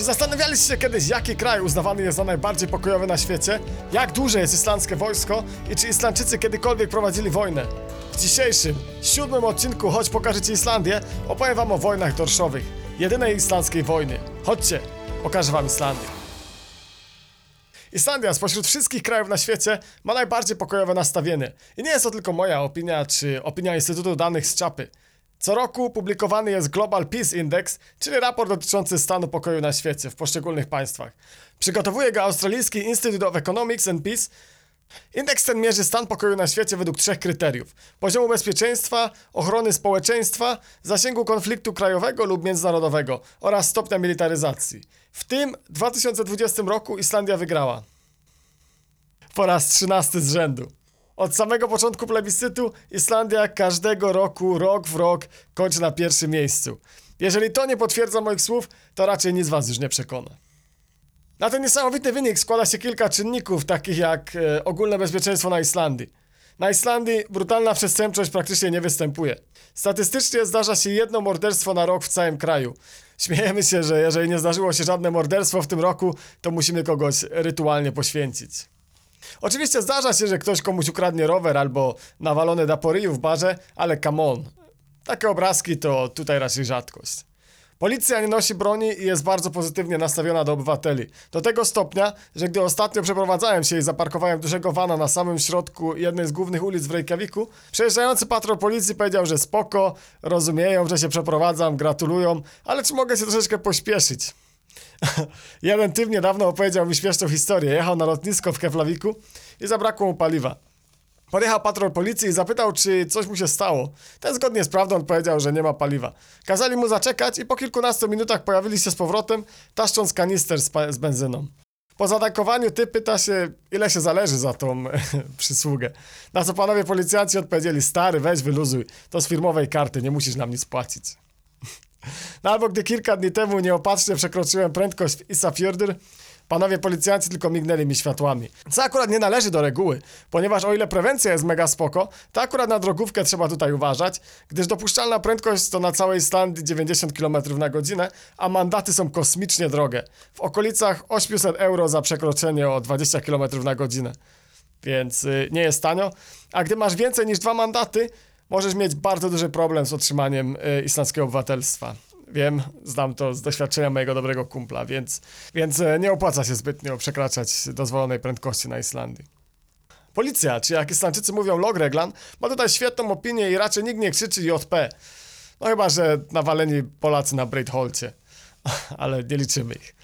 Czy zastanawialiście się kiedyś, jaki kraj uznawany jest za najbardziej pokojowy na świecie? Jak duże jest islandzkie wojsko? I czy Islandczycy kiedykolwiek prowadzili wojnę? W dzisiejszym, siódmym odcinku Choć pokażę Ci Islandię, opowiem Wam o wojnach dorszowych. Jedynej islandzkiej wojny. Chodźcie, pokażę Wam Islandię. Islandia spośród wszystkich krajów na świecie ma najbardziej pokojowe nastawienie. I nie jest to tylko moja opinia, czy opinia Instytutu Danych z Czapy. Co roku publikowany jest Global Peace Index, czyli raport dotyczący stanu pokoju na świecie w poszczególnych państwach. Przygotowuje go australijski Institute of Economics and Peace. Indeks ten mierzy stan pokoju na świecie według trzech kryteriów: poziomu bezpieczeństwa, ochrony społeczeństwa, zasięgu konfliktu krajowego lub międzynarodowego oraz stopnia militaryzacji. W tym 2020 roku Islandia wygrała. Po raz 13 z rzędu. Od samego początku plebiscytu Islandia każdego roku, rok w rok, kończy na pierwszym miejscu. Jeżeli to nie potwierdza moich słów, to raczej nic was już nie przekona. Na ten niesamowity wynik składa się kilka czynników, takich jak e, ogólne bezpieczeństwo na Islandii. Na Islandii brutalna przestępczość praktycznie nie występuje. Statystycznie zdarza się jedno morderstwo na rok w całym kraju. Śmiejemy się, że jeżeli nie zdarzyło się żadne morderstwo w tym roku, to musimy kogoś rytualnie poświęcić. Oczywiście zdarza się, że ktoś komuś ukradnie rower albo nawalone da po ryju w barze, ale come on. Takie obrazki to tutaj raczej rzadkość. Policja nie nosi broni i jest bardzo pozytywnie nastawiona do obywateli. Do tego stopnia, że gdy ostatnio przeprowadzałem się i zaparkowałem dużego vana na samym środku jednej z głównych ulic w Reykjaviku, przejeżdżający patrol policji powiedział, że spoko, rozumieją, że się przeprowadzam, gratulują, ale czy mogę się troszeczkę pośpieszyć? Jeden typ niedawno opowiedział mi śmieszną historię. Jechał na lotnisko w Keflawiku i zabrakło mu paliwa. Podjechał patrol policji i zapytał, czy coś mu się stało. Ten zgodnie z prawdą odpowiedział, że nie ma paliwa. Kazali mu zaczekać i po kilkunastu minutach pojawili się z powrotem, taszcząc kanister z, z benzyną. Po zatankowaniu typ pyta się, ile się zależy za tą przysługę. Na co panowie policjanci odpowiedzieli, stary, weź wyluzuj, to z firmowej karty, nie musisz nam nic płacić. No albo gdy kilka dni temu nieopatrznie przekroczyłem prędkość w Isafjordur, panowie policjanci tylko mignęli mi światłami. Co akurat nie należy do reguły, ponieważ o ile prewencja jest mega spoko, to akurat na drogówkę trzeba tutaj uważać, gdyż dopuszczalna prędkość to na całej Islandii 90 km na godzinę, a mandaty są kosmicznie drogie. W okolicach 800 euro za przekroczenie o 20 km na godzinę. Więc y, nie jest tanio. A gdy masz więcej niż dwa mandaty, możesz mieć bardzo duży problem z otrzymaniem y, islandzkiego obywatelstwa. Wiem, znam to z doświadczenia mojego dobrego kumpla, więc, więc y, nie opłaca się zbytnio przekraczać dozwolonej prędkości na Islandii. Policja, czy jak Islandczycy mówią Logreglan, ma tutaj świetną opinię i raczej nikt nie krzyczy JP. No chyba, że nawaleni Polacy na Breitholcie, ale nie liczymy ich.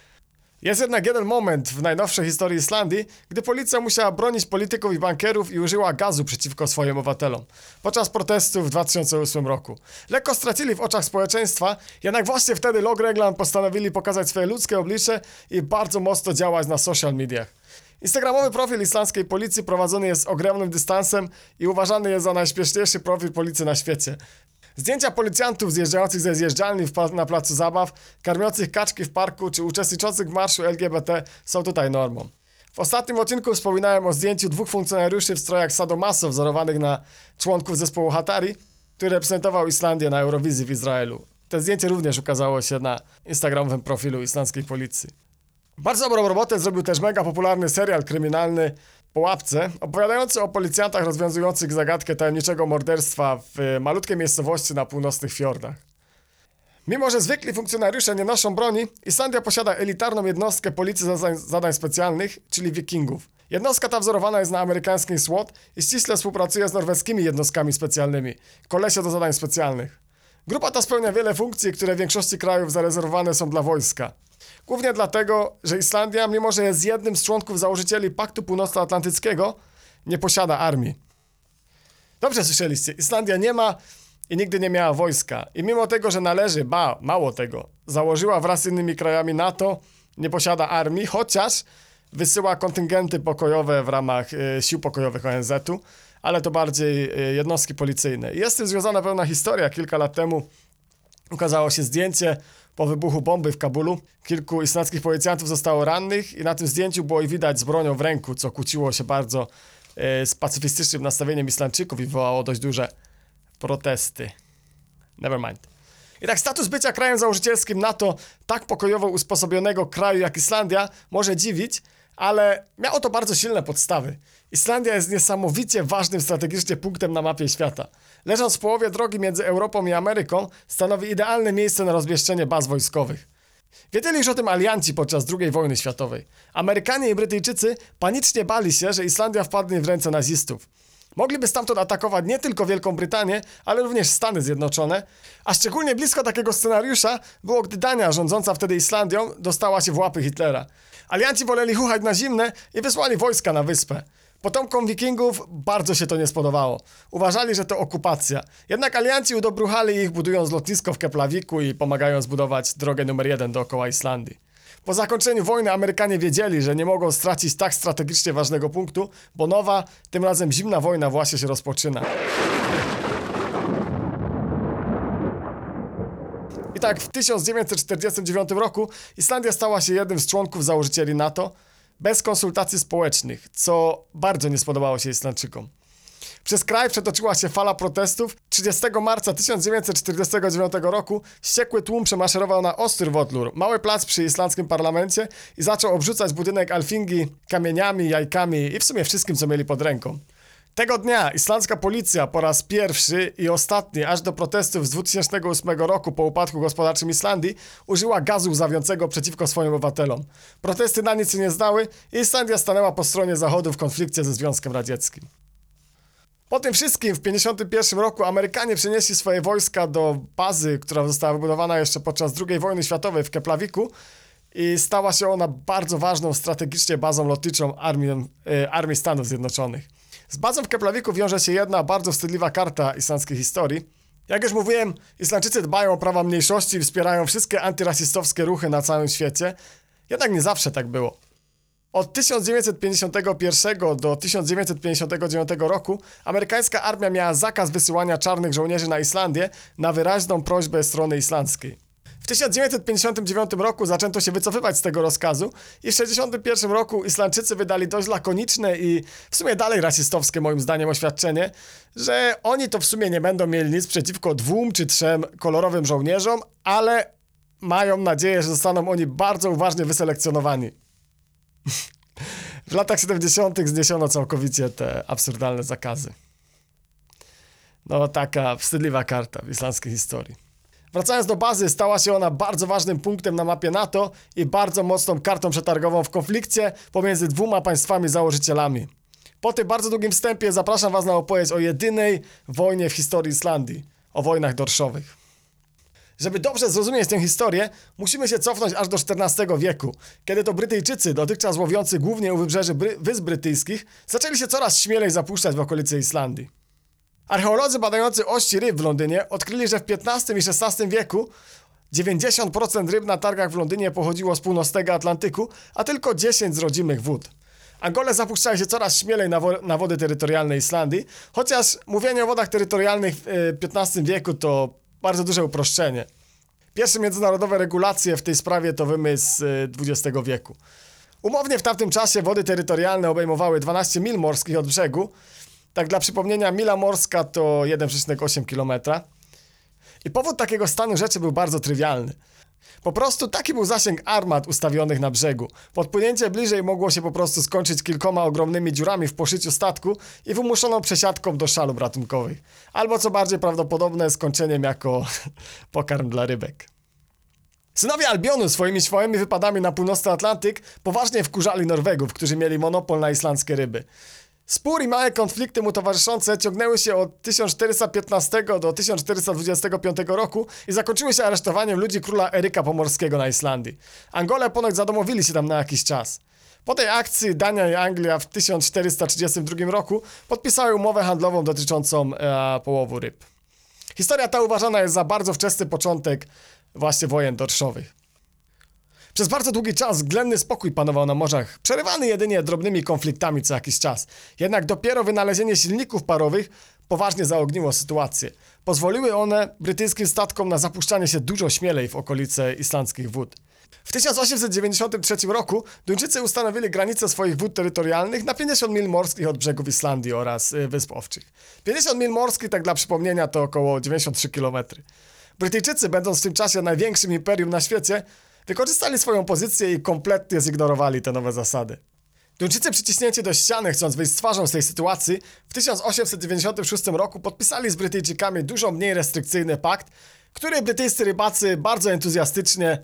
Jest jednak jeden moment w najnowszej historii Islandii, gdy policja musiała bronić polityków i bankierów i użyła gazu przeciwko swoim obywatelom. Podczas protestów w 2008 roku. Lekko stracili w oczach społeczeństwa, jednak właśnie wtedy Logreglan postanowili pokazać swoje ludzkie oblicze i bardzo mocno działać na social mediach. Instagramowy profil islandzkiej policji prowadzony jest ogromnym dystansem i uważany jest za najśpieszniejszy profil policji na świecie. Zdjęcia policjantów zjeżdżających ze zjeżdżalni na placu zabaw, karmiących kaczki w parku czy uczestniczących w marszu LGBT są tutaj normą. W ostatnim odcinku wspominałem o zdjęciu dwóch funkcjonariuszy w strojach sadomaso wzorowanych na członków zespołu Hatari, który reprezentował Islandię na Eurowizji w Izraelu. To zdjęcie również ukazało się na instagramowym profilu islandzkiej policji. Bardzo dobrą robotę zrobił też mega popularny serial kryminalny po łapce, opowiadający o policjantach rozwiązujących zagadkę tajemniczego morderstwa w e, malutkiej miejscowości na północnych fiordach. Mimo, że zwykli funkcjonariusze nie noszą broni, Islandia posiada elitarną jednostkę policji zadań, zadań specjalnych, czyli wikingów. Jednostka ta wzorowana jest na amerykańskim SWAT i ściśle współpracuje z norweskimi jednostkami specjalnymi, kolesie do zadań specjalnych. Grupa ta spełnia wiele funkcji, które w większości krajów zarezerwowane są dla wojska. Głównie dlatego, że Islandia, mimo że jest jednym z członków założycieli Paktu Północnoatlantyckiego, nie posiada armii. Dobrze słyszeliście, Islandia nie ma i nigdy nie miała wojska. I mimo tego, że należy, ba, mało tego, założyła wraz z innymi krajami NATO, nie posiada armii, chociaż wysyła kontyngenty pokojowe w ramach e, sił pokojowych ONZ-u, ale to bardziej e, jednostki policyjne. Jest z tym związana pewna historia. Kilka lat temu ukazało się zdjęcie po wybuchu bomby w Kabulu. Kilku islandzkich policjantów zostało rannych i na tym zdjęciu było ich widać z bronią w ręku, co kłóciło się bardzo e, z pacyfistycznym nastawieniem Islandczyków i wywołało dość duże protesty. Never mind. I tak status bycia krajem założycielskim NATO, tak pokojowo usposobionego kraju jak Islandia, może dziwić, ale miało to bardzo silne podstawy. Islandia jest niesamowicie ważnym strategicznie punktem na mapie świata. Leżąc w połowie drogi między Europą i Ameryką, stanowi idealne miejsce na rozmieszczenie baz wojskowych. Wiedzieli już o tym alianci podczas II wojny światowej. Amerykanie i Brytyjczycy panicznie bali się, że Islandia wpadnie w ręce nazistów. Mogliby stamtąd atakować nie tylko Wielką Brytanię, ale również Stany Zjednoczone, a szczególnie blisko takiego scenariusza było, gdy Dania, rządząca wtedy Islandią, dostała się w łapy Hitlera. Alianci woleli chuchać na zimne i wysłali wojska na wyspę. Potomkom wikingów bardzo się to nie spodobało. Uważali, że to okupacja. Jednak alianci udobruchali ich budując lotnisko w Keplawiku i pomagając budować drogę numer jeden dookoła Islandii. Po zakończeniu wojny Amerykanie wiedzieli, że nie mogą stracić tak strategicznie ważnego punktu, bo nowa, tym razem zimna wojna właśnie się rozpoczyna. I tak w 1949 roku Islandia stała się jednym z członków założycieli NATO bez konsultacji społecznych, co bardzo nie spodobało się Islandczykom. Przez kraj przetoczyła się fala protestów. 30 marca 1949 roku wściekły tłum przemaszerował na Ostrwodlur, mały plac przy islandzkim parlamencie i zaczął obrzucać budynek Alfingi kamieniami, jajkami i w sumie wszystkim, co mieli pod ręką. Tego dnia islandzka policja po raz pierwszy i ostatni, aż do protestów z 2008 roku po upadku gospodarczym Islandii, użyła gazu łzawiącego przeciwko swoim obywatelom. Protesty na nic się nie zdały i Islandia stanęła po stronie Zachodu w konflikcie ze Związkiem Radzieckim. Po tym wszystkim w 1951 roku Amerykanie przenieśli swoje wojska do bazy, która została wybudowana jeszcze podczas II wojny światowej w Keplawiku i stała się ona bardzo ważną strategicznie bazą lotniczą Armii, e, Armii Stanów Zjednoczonych. Z bazą w Keplawiku wiąże się jedna bardzo wstydliwa karta islandzkiej historii. Jak już mówiłem, Islandczycy dbają o prawa mniejszości i wspierają wszystkie antyrasistowskie ruchy na całym świecie. Jednak nie zawsze tak było. Od 1951 do 1959 roku amerykańska armia miała zakaz wysyłania czarnych żołnierzy na Islandię na wyraźną prośbę strony islandzkiej. W 1959 roku zaczęto się wycofywać z tego rozkazu i w 1961 roku Islandczycy wydali dość lakoniczne i w sumie dalej rasistowskie moim zdaniem oświadczenie, że oni to w sumie nie będą mieli nic przeciwko dwóm czy trzem kolorowym żołnierzom, ale mają nadzieję, że zostaną oni bardzo uważnie wyselekcjonowani. W latach 70. zniesiono całkowicie te absurdalne zakazy. No, taka wstydliwa karta w islandzkiej historii. Wracając do bazy, stała się ona bardzo ważnym punktem na mapie NATO i bardzo mocną kartą przetargową w konflikcie pomiędzy dwoma państwami założycielami. Po tym bardzo długim wstępie zapraszam Was na opowieść o jedynej wojnie w historii Islandii, o wojnach dorszowych. Żeby dobrze zrozumieć tę historię, musimy się cofnąć aż do XIV wieku, kiedy to Brytyjczycy, dotychczas łowiący głównie u wybrzeży Bry Wysp Brytyjskich, zaczęli się coraz śmielej zapuszczać w okolice Islandii. Archeolodzy badający ości ryb w Londynie odkryli, że w XV i XVI wieku 90% ryb na targach w Londynie pochodziło z północnego Atlantyku, a tylko 10 z rodzimych wód. Angole zapuszczają się coraz śmielej na, wo na wody terytorialne Islandii, chociaż mówienie o wodach terytorialnych w XV wieku to bardzo duże uproszczenie. Pierwsze międzynarodowe regulacje w tej sprawie to wymysł XX wieku. Umownie w tamtym czasie wody terytorialne obejmowały 12 mil morskich od brzegu. Tak dla przypomnienia, mila morska to 1,8 km. I powód takiego stanu rzeczy był bardzo trywialny. Po prostu taki był zasięg armat ustawionych na brzegu. Podpłynięcie bliżej mogło się po prostu skończyć kilkoma ogromnymi dziurami w poszyciu statku i wymuszoną przesiadką do szalub ratunkowych. Albo co bardziej prawdopodobne, skończeniem jako pokarm dla rybek. Synowie Albionu swoimi swoimi wypadami na północny Atlantyk poważnie wkurzali Norwegów, którzy mieli monopol na islandzkie ryby. Spór i małe konflikty mu towarzyszące ciągnęły się od 1415 do 1425 roku i zakończyły się aresztowaniem ludzi króla Eryka Pomorskiego na Islandii. Angole ponoć zadomowili się tam na jakiś czas. Po tej akcji Dania i Anglia w 1432 roku podpisały umowę handlową dotyczącą e, połowu ryb. Historia ta uważana jest za bardzo wczesny początek właśnie wojen dorszowych. Przez bardzo długi czas względny spokój panował na morzach, przerywany jedynie drobnymi konfliktami co jakiś czas. Jednak dopiero wynalezienie silników parowych poważnie zaogniło sytuację. Pozwoliły one brytyjskim statkom na zapuszczanie się dużo śmielej w okolice islandzkich wód. W 1893 roku Duńczycy ustanowili granice swoich wód terytorialnych na 50 mil morskich od brzegów Islandii oraz y, Wysp Owczych. 50 mil morskich, tak dla przypomnienia, to około 93 km. Brytyjczycy, będąc w tym czasie największym imperium na świecie, wykorzystali swoją pozycję i kompletnie zignorowali te nowe zasady. Duńczycy przyciśnięci do ściany, chcąc wyjść z twarzą z tej sytuacji, w 1896 roku podpisali z Brytyjczykami dużo mniej restrykcyjny pakt, który brytyjscy rybacy bardzo entuzjastycznie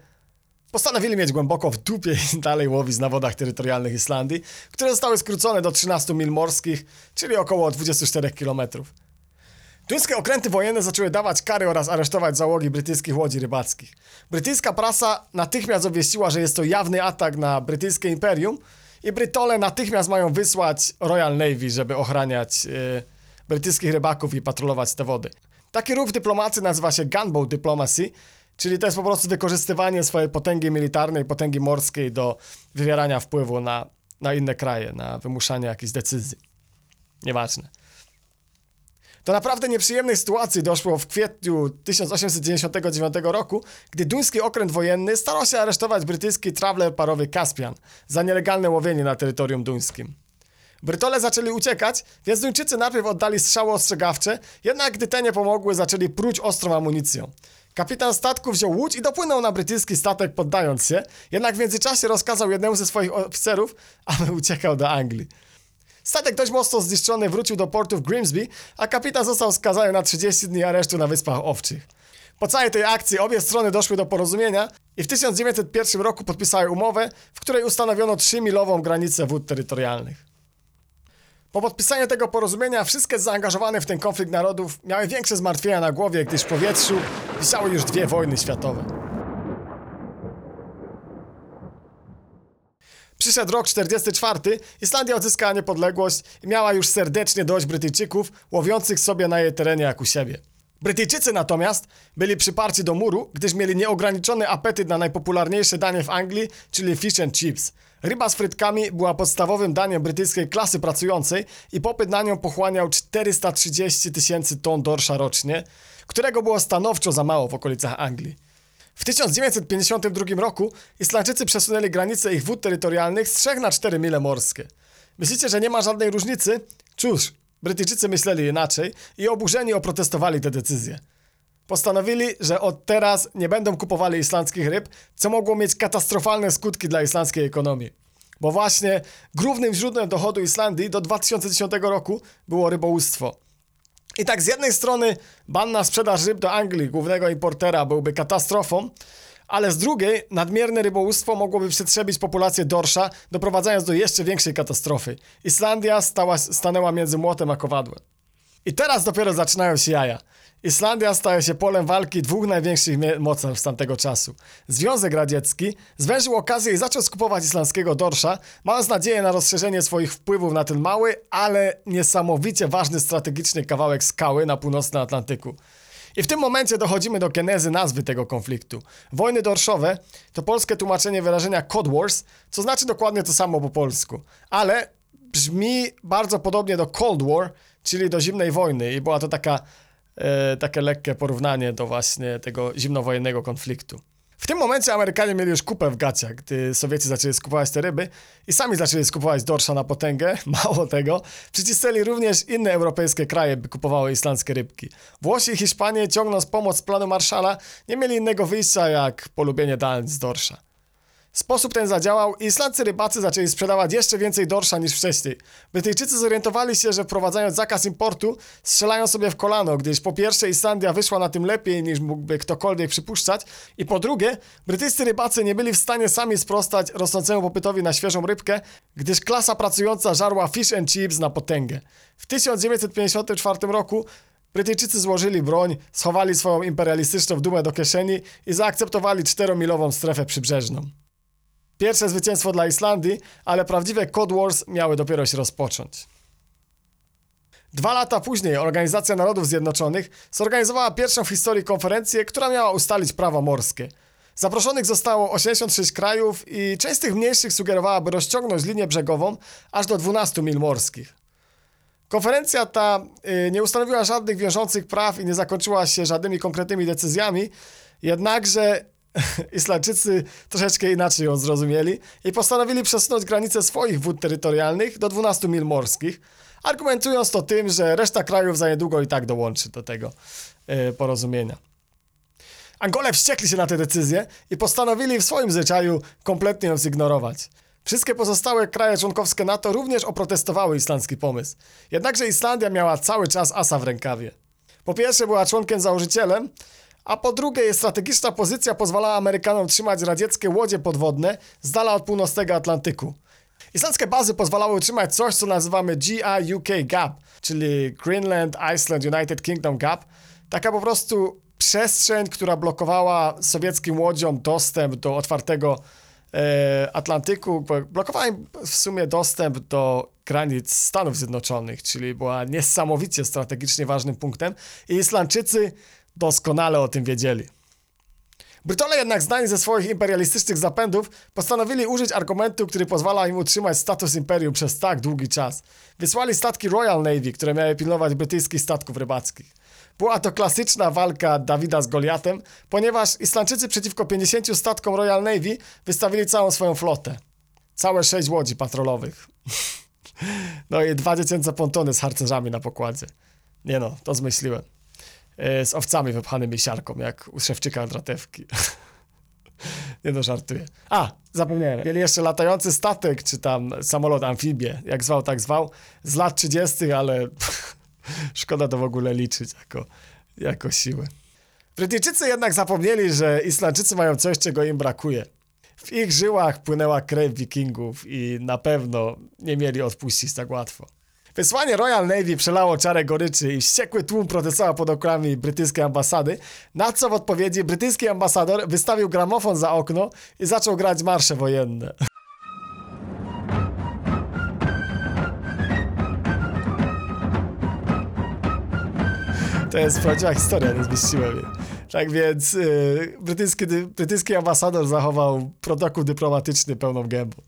postanowili mieć głęboko w dupie i dalej łowić na wodach terytorialnych Islandii, które zostały skrócone do 13 mil morskich, czyli około 24 km. Duńskie okręty wojenne zaczęły dawać kary oraz aresztować załogi brytyjskich łodzi rybackich. Brytyjska prasa natychmiast obwieściła, że jest to jawny atak na brytyjskie imperium i Brytole natychmiast mają wysłać Royal Navy, żeby ochraniać yy, brytyjskich rybaków i patrolować te wody. Taki ruch dyplomacji nazywa się gunboat diplomacy, czyli to jest po prostu wykorzystywanie swojej potęgi militarnej, potęgi morskiej do wywierania wpływu na, na inne kraje, na wymuszanie jakichś decyzji. Nieważne. Do naprawdę nieprzyjemnej sytuacji doszło w kwietniu 1899 roku, gdy duński okręt wojenny starał się aresztować brytyjski traveler parowy Caspian za nielegalne łowienie na terytorium duńskim. Brytole zaczęli uciekać, więc Duńczycy najpierw oddali strzały ostrzegawcze, jednak gdy te nie pomogły, zaczęli pruć ostrą amunicją. Kapitan statku wziął łódź i dopłynął na brytyjski statek poddając się, jednak w międzyczasie rozkazał jednemu ze swoich oficerów, aby uciekał do Anglii. Statek dość mocno zniszczony wrócił do portu w Grimsby, a kapitan został skazany na 30 dni aresztu na Wyspach Owczych. Po całej tej akcji obie strony doszły do porozumienia i w 1901 roku podpisały umowę, w której ustanowiono 3-milową granicę wód terytorialnych. Po podpisaniu tego porozumienia wszystkie zaangażowane w ten konflikt narodów miały większe zmartwienia na głowie, gdyż w powietrzu wisiały już dwie wojny światowe. Przyszedł rok 44, Islandia odzyskała niepodległość i miała już serdecznie dość Brytyjczyków, łowiących sobie na jej terenie jak u siebie. Brytyjczycy natomiast byli przyparci do muru, gdyż mieli nieograniczony apetyt na najpopularniejsze danie w Anglii, czyli fish and chips. Ryba z frytkami była podstawowym daniem brytyjskiej klasy pracującej i popyt na nią pochłaniał 430 tysięcy ton dorsza rocznie, którego było stanowczo za mało w okolicach Anglii. W 1952 roku Islandczycy przesunęli granicę ich wód terytorialnych z 3 na 4 mile morskie. Myślicie, że nie ma żadnej różnicy? Cóż, Brytyjczycy myśleli inaczej i oburzeni oprotestowali tę decyzję. Postanowili, że od teraz nie będą kupowali islandzkich ryb, co mogło mieć katastrofalne skutki dla islandzkiej ekonomii. Bo właśnie głównym źródłem dochodu Islandii do 2010 roku było rybołówstwo. I tak z jednej strony ban na sprzedaż ryb do Anglii, głównego importera, byłby katastrofą, ale z drugiej nadmierne rybołówstwo mogłoby przetrzebić populację dorsza, doprowadzając do jeszcze większej katastrofy. Islandia stała, stanęła między młotem a kowadłem. I teraz dopiero zaczynają się jaja. Islandia staje się polem walki dwóch największych mocarstw tamtego czasu. Związek Radziecki zwężył okazję i zaczął skupować islandzkiego dorsza, mając nadzieję na rozszerzenie swoich wpływów na ten mały, ale niesamowicie ważny strategiczny kawałek skały na północnym Atlantyku. I w tym momencie dochodzimy do genezy nazwy tego konfliktu. Wojny dorszowe to polskie tłumaczenie wyrażenia Cod Wars, co znaczy dokładnie to samo po polsku, ale brzmi bardzo podobnie do Cold War, czyli do zimnej wojny i była to taka e, takie lekkie porównanie do właśnie tego zimnowojennego konfliktu. W tym momencie Amerykanie mieli już kupę w gaciach, gdy Sowieci zaczęli skupować te ryby i sami zaczęli skupować dorsza na potęgę. Mało tego, przycisnęli również inne europejskie kraje, by kupowały islandzkie rybki. Włosi i Hiszpanie, ciągnąc pomoc planu Marszala, nie mieli innego wyjścia jak polubienie dań z dorsza. Sposób ten zadziałał i islandzcy rybacy zaczęli sprzedawać jeszcze więcej dorsza niż wcześniej. Brytyjczycy zorientowali się, że wprowadzając zakaz importu strzelają sobie w kolano, gdyż po pierwsze Islandia wyszła na tym lepiej niż mógłby ktokolwiek przypuszczać i po drugie brytyjscy rybacy nie byli w stanie sami sprostać rosnącemu popytowi na świeżą rybkę, gdyż klasa pracująca żarła fish and chips na potęgę. W 1954 roku Brytyjczycy złożyli broń, schowali swoją imperialistyczną dumę do kieszeni i zaakceptowali czteromilową strefę przybrzeżną. Pierwsze zwycięstwo dla Islandii, ale prawdziwe Cod Wars miały dopiero się rozpocząć. Dwa lata później Organizacja Narodów Zjednoczonych zorganizowała pierwszą w historii konferencję, która miała ustalić prawa morskie. Zaproszonych zostało 86 krajów i część z tych mniejszych sugerowała, by rozciągnąć linię brzegową aż do 12 mil morskich. Konferencja ta y, nie ustanowiła żadnych wiążących praw i nie zakończyła się żadnymi konkretnymi decyzjami, jednakże Islandczycy troszeczkę inaczej ją zrozumieli i postanowili przesunąć granice swoich wód terytorialnych do 12 mil morskich, argumentując to tym, że reszta krajów za niedługo i tak dołączy do tego yy, porozumienia. Angole wściekli się na tę decyzję i postanowili w swoim zwyczaju kompletnie ją zignorować. Wszystkie pozostałe kraje członkowskie NATO również oprotestowały islandzki pomysł. Jednakże Islandia miała cały czas asa w rękawie. Po pierwsze była członkiem założycielem, a po drugie strategiczna pozycja pozwalała Amerykanom trzymać radzieckie łodzie podwodne z dala od północnego Atlantyku. Islandzkie bazy pozwalały utrzymać coś, co nazywamy GIUK Gap, czyli Greenland Iceland United Kingdom Gap. Taka po prostu przestrzeń, która blokowała sowieckim łodziom dostęp do otwartego e, Atlantyku, blokowała im w sumie dostęp do granic Stanów Zjednoczonych, czyli była niesamowicie strategicznie ważnym punktem i Islandczycy doskonale o tym wiedzieli. Brytole jednak znani ze swoich imperialistycznych zapędów postanowili użyć argumentu, który pozwala im utrzymać status imperium przez tak długi czas. Wysłali statki Royal Navy, które miały pilnować brytyjskich statków rybackich. Była to klasyczna walka Dawida z Goliatem, ponieważ Islandczycy przeciwko 50 statkom Royal Navy wystawili całą swoją flotę. Całe sześć łodzi patrolowych. No i dwa dziecięce pontony z harcerzami na pokładzie. Nie no, to zmyśliłem. E, z owcami wypchanymi siarką, jak u szewczyka dratewki. Nie no, żartuję. A, zapomniałem. Mieli jeszcze latający statek, czy tam samolot amfibię, jak zwał, tak zwał, z lat 30., ale szkoda to w ogóle liczyć jako, jako siłę. Brytyjczycy jednak zapomnieli, że Islandczycy mają coś, czego im brakuje. W ich żyłach płynęła krew wikingów i na pewno nie mieli odpuścić tak łatwo. Wysłanie Royal Navy przelało czarę goryczy i wściekły tłum protestował pod oknami brytyjskiej ambasady, na co w odpowiedzi brytyjski ambasador wystawił gramofon za okno i zaczął grać marsze wojenne. To jest prawdziwa historia, nie zmyśliłem jej. Tak więc yy, brytyjski, brytyjski ambasador zachował protokół dyplomatyczny pełną gębą.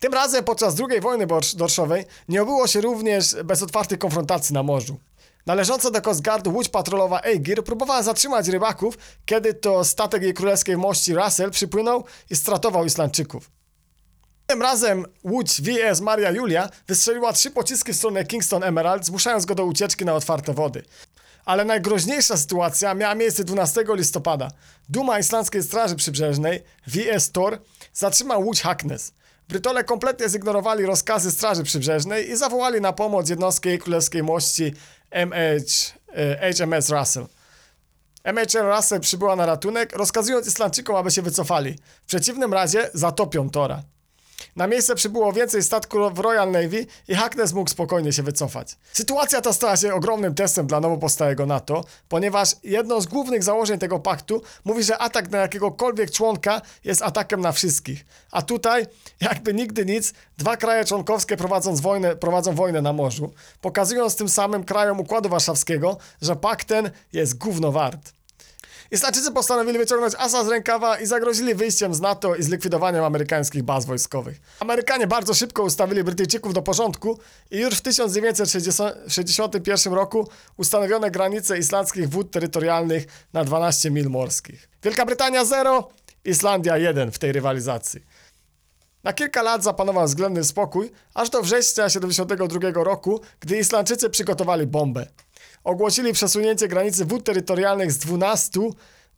Tym razem podczas II wojny dorszowej nie obyło się również bez otwartej konfrontacji na morzu. Należąca do Coast Guardu łódź patrolowa Aegir próbowała zatrzymać rybaków, kiedy to statek jej królewskiej mości Russell przypłynął i stratował Islandczyków. Tym razem łódź VS Maria Julia wystrzeliła trzy pociski w stronę Kingston Emerald, zmuszając go do ucieczki na otwarte wody. Ale najgroźniejsza sytuacja miała miejsce 12 listopada. Duma Islandzkiej Straży Przybrzeżnej, VS Thor, zatrzymał łódź Hackness. Brytole kompletnie zignorowali rozkazy Straży Przybrzeżnej i zawołali na pomoc jednostki królewskiej mości MH, HMS Russell. MHR Russell przybyła na ratunek, rozkazując Islandczykom, aby się wycofali. W przeciwnym razie zatopią Tora. Na miejsce przybyło więcej statków Royal Navy i Hackness mógł spokojnie się wycofać. Sytuacja ta stała się ogromnym testem dla nowo powstałego NATO, ponieważ jedno z głównych założeń tego paktu mówi, że atak na jakiegokolwiek członka jest atakiem na wszystkich. A tutaj, jakby nigdy nic, dwa kraje członkowskie wojnę, prowadzą wojnę na morzu, pokazując tym samym krajom Układu Warszawskiego, że pakt ten jest gówno wart. Islandczycy postanowili wyciągnąć asa z rękawa i zagrozili wyjściem z NATO i zlikwidowaniem amerykańskich baz wojskowych. Amerykanie bardzo szybko ustawili Brytyjczyków do porządku i już w 1961 roku ustanowiono granice islandzkich wód terytorialnych na 12 mil morskich. Wielka Brytania 0, Islandia 1 w tej rywalizacji. Na kilka lat zapanował względny spokój, aż do września 1972 roku, gdy Islandczycy przygotowali bombę ogłosili przesunięcie granicy wód terytorialnych z 12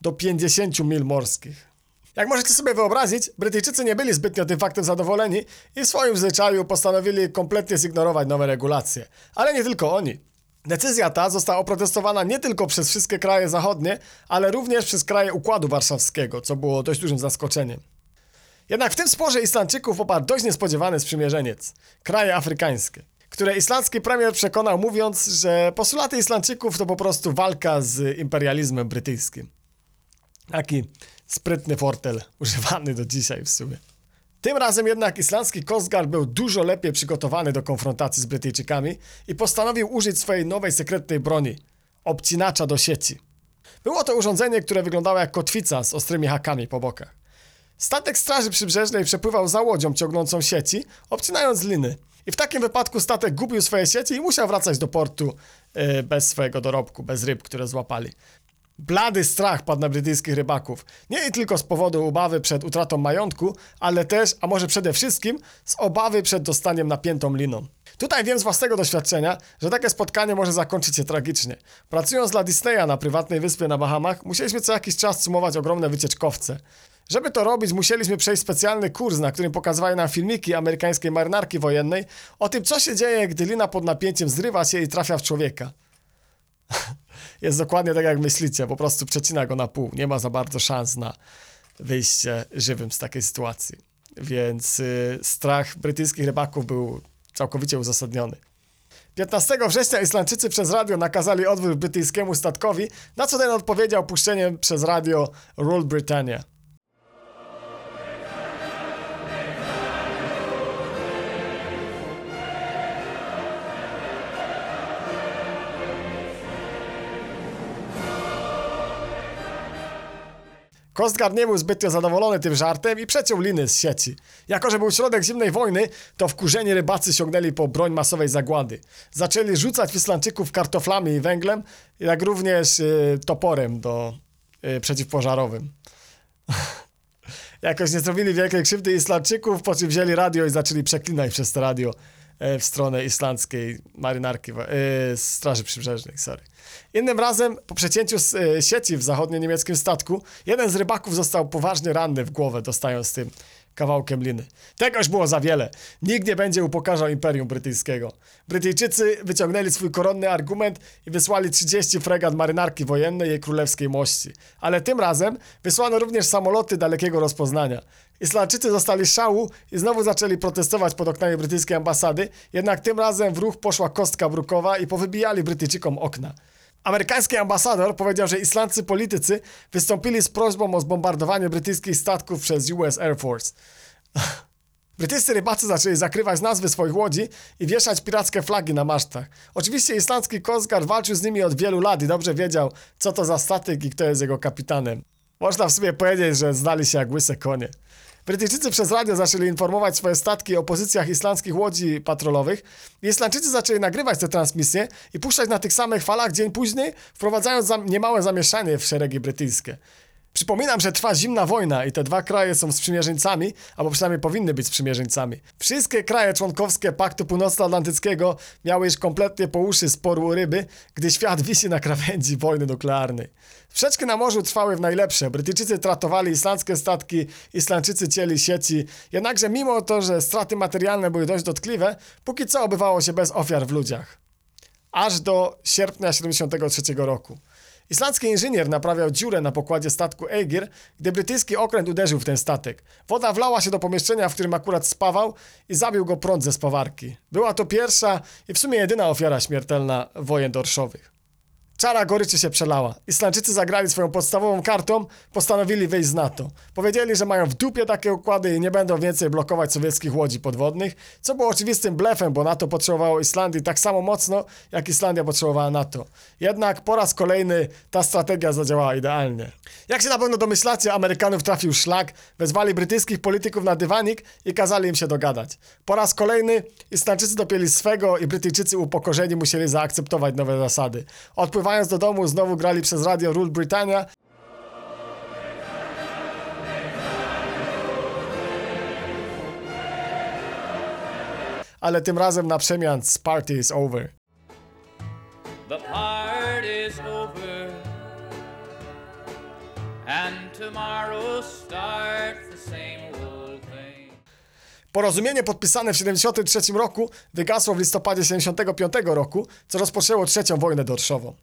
do 50 mil morskich. Jak możecie sobie wyobrazić, Brytyjczycy nie byli zbytnio tym faktem zadowoleni i w swoim zwyczaju postanowili kompletnie zignorować nowe regulacje. Ale nie tylko oni. Decyzja ta została oprotestowana nie tylko przez wszystkie kraje zachodnie, ale również przez kraje Układu Warszawskiego, co było dość dużym zaskoczeniem. Jednak w tym sporze Islandczyków poparł dość niespodziewany sprzymierzeniec kraje afrykańskie które islandzki premier przekonał mówiąc, że postulaty Islandczyków to po prostu walka z imperializmem brytyjskim. Taki sprytny fortel, używany do dzisiaj w sumie. Tym razem jednak islandzki Coast Guard był dużo lepiej przygotowany do konfrontacji z Brytyjczykami i postanowił użyć swojej nowej sekretnej broni obcinacza do sieci. Było to urządzenie, które wyglądało jak kotwica z ostrymi hakami po bokach. Statek Straży Przybrzeżnej przepływał za łodzią ciągnącą sieci, obcinając liny. I w takim wypadku statek gubił swoje sieci i musiał wracać do portu yy, bez swojego dorobku, bez ryb, które złapali. Blady strach padł na brytyjskich rybaków. Nie tylko z powodu obawy przed utratą majątku, ale też, a może przede wszystkim, z obawy przed dostaniem napiętą liną. Tutaj wiem z własnego doświadczenia, że takie spotkanie może zakończyć się tragicznie. Pracując dla Disneya na prywatnej wyspie na Bahamach, musieliśmy co jakiś czas sumować ogromne wycieczkowce. Żeby to robić, musieliśmy przejść specjalny kurs, na którym pokazywali nam filmiki amerykańskiej marynarki wojennej o tym, co się dzieje, gdy lina pod napięciem zrywa się i trafia w człowieka. Jest dokładnie tak, jak myślicie, po prostu przecina go na pół. Nie ma za bardzo szans na wyjście żywym z takiej sytuacji. Więc y, strach brytyjskich rybaków był całkowicie uzasadniony. 15 września Islandczycy przez radio nakazali odwrót brytyjskiemu statkowi, na co ten odpowiedział puszczeniem przez radio Rule Britannia. Kostgar nie był zbytnio zadowolony tym żartem i przeciął liny z sieci. Jako, że był środek zimnej wojny, to wkurzeni rybacy sięgnęli po broń masowej zagłady. Zaczęli rzucać Islandczyków kartoflami i węglem, jak również y, toporem do, y, przeciwpożarowym. Jakoś nie zrobili wielkiej krzywdy Islandczyków, po czym wzięli radio i zaczęli przeklinać przez to radio w stronę islandzkiej marynarki, e, Straży Przybrzeżnej, sorry. Innym razem, po przecięciu e, sieci w zachodnio-niemieckim statku, jeden z rybaków został poważnie ranny w głowę, dostając tym kawałkiem liny. Tegoż było za wiele. Nikt nie będzie upokarzał Imperium Brytyjskiego. Brytyjczycy wyciągnęli swój koronny argument i wysłali 30 fregat marynarki wojennej jej królewskiej mości. Ale tym razem wysłano również samoloty dalekiego rozpoznania. Islandczycy zostali szału i znowu zaczęli protestować pod oknami brytyjskiej ambasady, jednak tym razem w ruch poszła kostka brukowa i powybijali Brytyjczykom okna. Amerykański ambasador powiedział, że islandzcy politycy wystąpili z prośbą o zbombardowanie brytyjskich statków przez US Air Force. Brytyjscy rybacy zaczęli zakrywać nazwy swoich łodzi i wieszać pirackie flagi na masztach. Oczywiście islandzki Coast Guard walczył z nimi od wielu lat i dobrze wiedział, co to za statek i kto jest jego kapitanem. Można w sumie powiedzieć, że znali się jak łyse konie. Brytyjczycy przez radio zaczęli informować swoje statki o pozycjach islandzkich łodzi patrolowych. Islandczycy zaczęli nagrywać te transmisje i puszczać na tych samych falach dzień później, wprowadzając niemałe zamieszanie w szeregi brytyjskie. Przypominam, że trwa zimna wojna i te dwa kraje są sprzymierzeńcami, albo przynajmniej powinny być sprzymierzeńcami. Wszystkie kraje członkowskie Paktu Północnoatlantyckiego miały już kompletnie po uszy sporu ryby, gdy świat wisi na krawędzi wojny nuklearnej. Sprzeczki na morzu trwały w najlepsze. Brytyjczycy tratowali islandzkie statki, Islandczycy cieli sieci. Jednakże mimo to, że straty materialne były dość dotkliwe, póki co obywało się bez ofiar w ludziach aż do sierpnia 73 roku. Islandzki inżynier naprawiał dziurę na pokładzie statku Aegir, gdy brytyjski okręt uderzył w ten statek. Woda wlała się do pomieszczenia, w którym akurat spawał i zabił go prąd ze spawarki. Była to pierwsza i w sumie jedyna ofiara śmiertelna wojen dorszowych. Czara goryczy się przelała. Islandczycy zagrali swoją podstawową kartą, postanowili wyjść z NATO. Powiedzieli, że mają w dupie takie układy i nie będą więcej blokować sowieckich łodzi podwodnych, co było oczywistym blefem, bo NATO potrzebowało Islandii tak samo mocno, jak Islandia potrzebowała NATO. Jednak po raz kolejny ta strategia zadziałała idealnie. Jak się na pewno domyślacie, Amerykanów trafił szlak, wezwali brytyjskich polityków na dywanik i kazali im się dogadać. Po raz kolejny Islandczycy dopięli swego i Brytyjczycy upokorzeni musieli zaakceptować nowe zasady. Odpływając do domu znowu grali przez radio Rule Britannia ale tym razem na przemian z Party is over. The party's over, and tomorrow starts the same old thing. Porozumienie podpisane w 73 roku wygasło w listopadzie 75 roku, co rozpoczęło trzecią wojnę dorszową.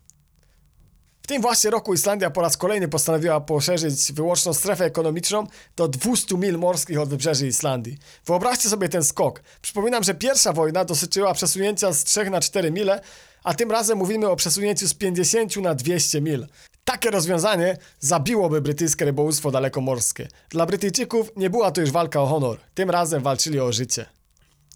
W tym właśnie roku Islandia po raz kolejny postanowiła poszerzyć wyłączną strefę ekonomiczną do 200 mil morskich od wybrzeży Islandii. Wyobraźcie sobie ten skok. Przypominam, że pierwsza wojna dotyczyła przesunięcia z 3 na 4 mile, a tym razem mówimy o przesunięciu z 50 na 200 mil. Takie rozwiązanie zabiłoby brytyjskie rybołówstwo dalekomorskie. Dla Brytyjczyków nie była to już walka o honor. Tym razem walczyli o życie.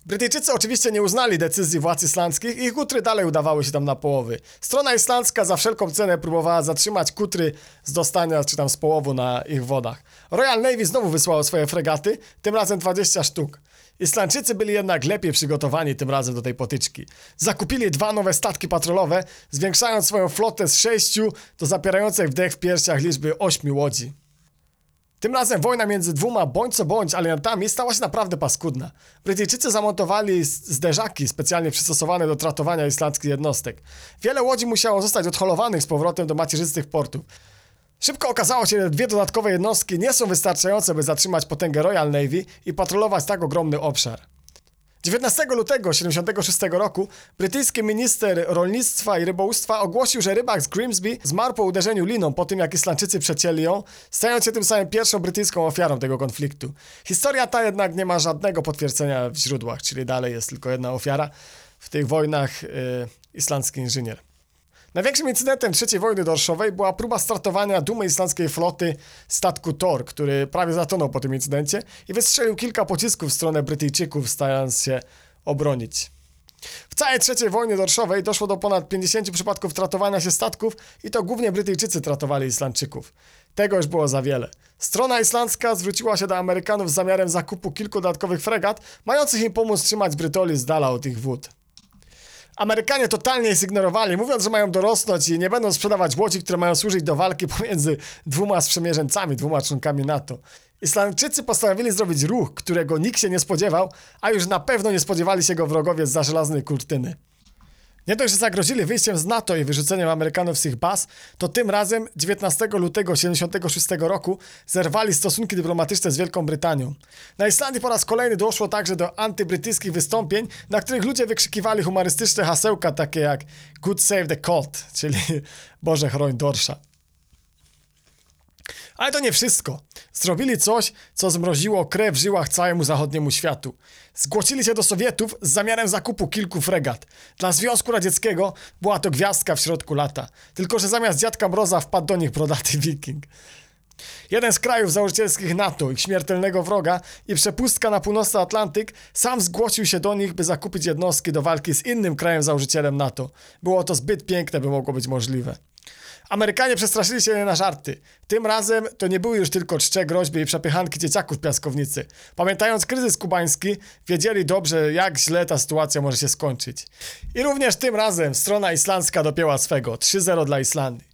Brytyjczycy oczywiście nie uznali decyzji władz islandzkich i kutry dalej udawały się tam na połowy. Strona islandzka za wszelką cenę próbowała zatrzymać kutry z dostania czy tam z połowu na ich wodach. Royal Navy znowu wysłało swoje fregaty, tym razem 20 sztuk. Islandczycy byli jednak lepiej przygotowani tym razem do tej potyczki. Zakupili dwa nowe statki patrolowe, zwiększając swoją flotę z sześciu do zapierającej wdech w piersiach liczby ośmiu łodzi. Tym razem wojna między dwoma bądź co bądź aliantami stała się naprawdę paskudna. Brytyjczycy zamontowali zderzaki specjalnie przystosowane do tratowania islandzkich jednostek. Wiele łodzi musiało zostać odholowanych z powrotem do macierzystych portów. Szybko okazało się, że dwie dodatkowe jednostki nie są wystarczające, by zatrzymać potęgę Royal Navy i patrolować tak ogromny obszar. 19 lutego 1976 roku brytyjski minister rolnictwa i rybołówstwa ogłosił, że rybak z Grimsby zmarł po uderzeniu liną po tym, jak Islandczycy przecięli ją, stając się tym samym pierwszą brytyjską ofiarą tego konfliktu. Historia ta jednak nie ma żadnego potwierdzenia w źródłach, czyli dalej jest tylko jedna ofiara. W tych wojnach yy, islandzki inżynier. Największym incydentem III wojny dorszowej była próba startowania dumy islandzkiej floty statku Thor, który prawie zatonął po tym incydencie i wystrzelił kilka pocisków w stronę Brytyjczyków, starając się obronić. W całej III wojnie dorszowej doszło do ponad 50 przypadków tratowania się statków i to głównie Brytyjczycy tratowali Islandczyków. Tego już było za wiele. Strona islandzka zwróciła się do Amerykanów z zamiarem zakupu kilku dodatkowych fregat, mających im pomóc trzymać Brytoli z dala od ich wód. Amerykanie totalnie zignorowali, mówiąc, że mają dorosnąć i nie będą sprzedawać łodzi, które mają służyć do walki pomiędzy dwoma sprzymierzeńcami, dwoma członkami NATO. Islandczycy postanowili zrobić ruch, którego nikt się nie spodziewał, a już na pewno nie spodziewali się go wrogowie z żelaznej kurtyny. Nie dość, że zagrozili wyjściem z NATO i wyrzuceniem Amerykanów z ich baz, to tym razem 19 lutego 1976 roku zerwali stosunki dyplomatyczne z Wielką Brytanią. Na Islandii po raz kolejny doszło także do antybrytyjskich wystąpień, na których ludzie wykrzykiwali humorystyczne hasełka takie jak Good Save the Colt, czyli Boże chroń dorsza. Ale to nie wszystko. Zrobili coś, co zmroziło krew w żyłach całemu zachodniemu światu. Zgłosili się do Sowietów z zamiarem zakupu kilku fregat. Dla Związku Radzieckiego była to gwiazdka w środku lata. Tylko, że zamiast dziadka Mroza wpadł do nich brodaty wiking. Jeden z krajów założycielskich NATO, ich śmiertelnego wroga i przepustka na północny Atlantyk, sam zgłosił się do nich, by zakupić jednostki do walki z innym krajem założycielem NATO. Było to zbyt piękne, by mogło być możliwe. Amerykanie przestraszyli się na żarty. Tym razem to nie były już tylko czcze groźby i przepychanki dzieciaków w piaskownicy. Pamiętając kryzys kubański, wiedzieli dobrze, jak źle ta sytuacja może się skończyć. I również tym razem strona islandzka dopięła swego. 3-0 dla Islandii.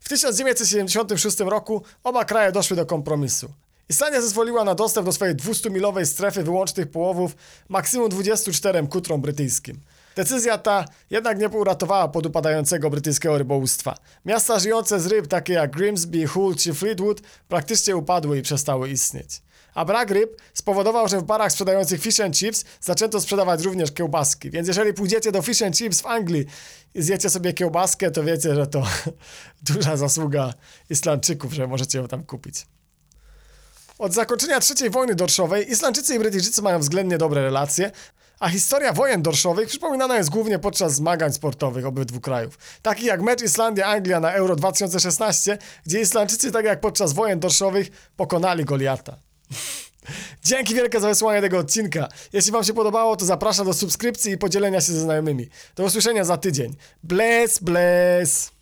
W 1976 roku oba kraje doszły do kompromisu. Islandia zezwoliła na dostęp do swojej 200-milowej strefy wyłącznych połowów maksimum 24 kutrom brytyjskim. Decyzja ta jednak nie uratowała podupadającego brytyjskiego rybołówstwa. Miasta żyjące z ryb, takie jak Grimsby, Hull czy Fleetwood, praktycznie upadły i przestały istnieć. A brak ryb spowodował, że w barach sprzedających fish and chips zaczęto sprzedawać również kiełbaski. Więc jeżeli pójdziecie do fish and chips w Anglii i zjecie sobie kiełbaskę, to wiecie, że to duża zasługa Islandczyków, że możecie ją tam kupić. Od zakończenia III wojny dorszowej Islandczycy i Brytyjczycy mają względnie dobre relacje, a historia wojen dorszowych przypominana jest głównie podczas zmagań sportowych obydwu krajów. Takich jak mecz Islandia-Anglia na Euro 2016, gdzie Islandczycy, tak jak podczas wojen dorszowych, pokonali Goliata. Dzięki wielkie za wysłanie tego odcinka. Jeśli wam się podobało, to zapraszam do subskrypcji i podzielenia się ze znajomymi. Do usłyszenia za tydzień. Bless, bless!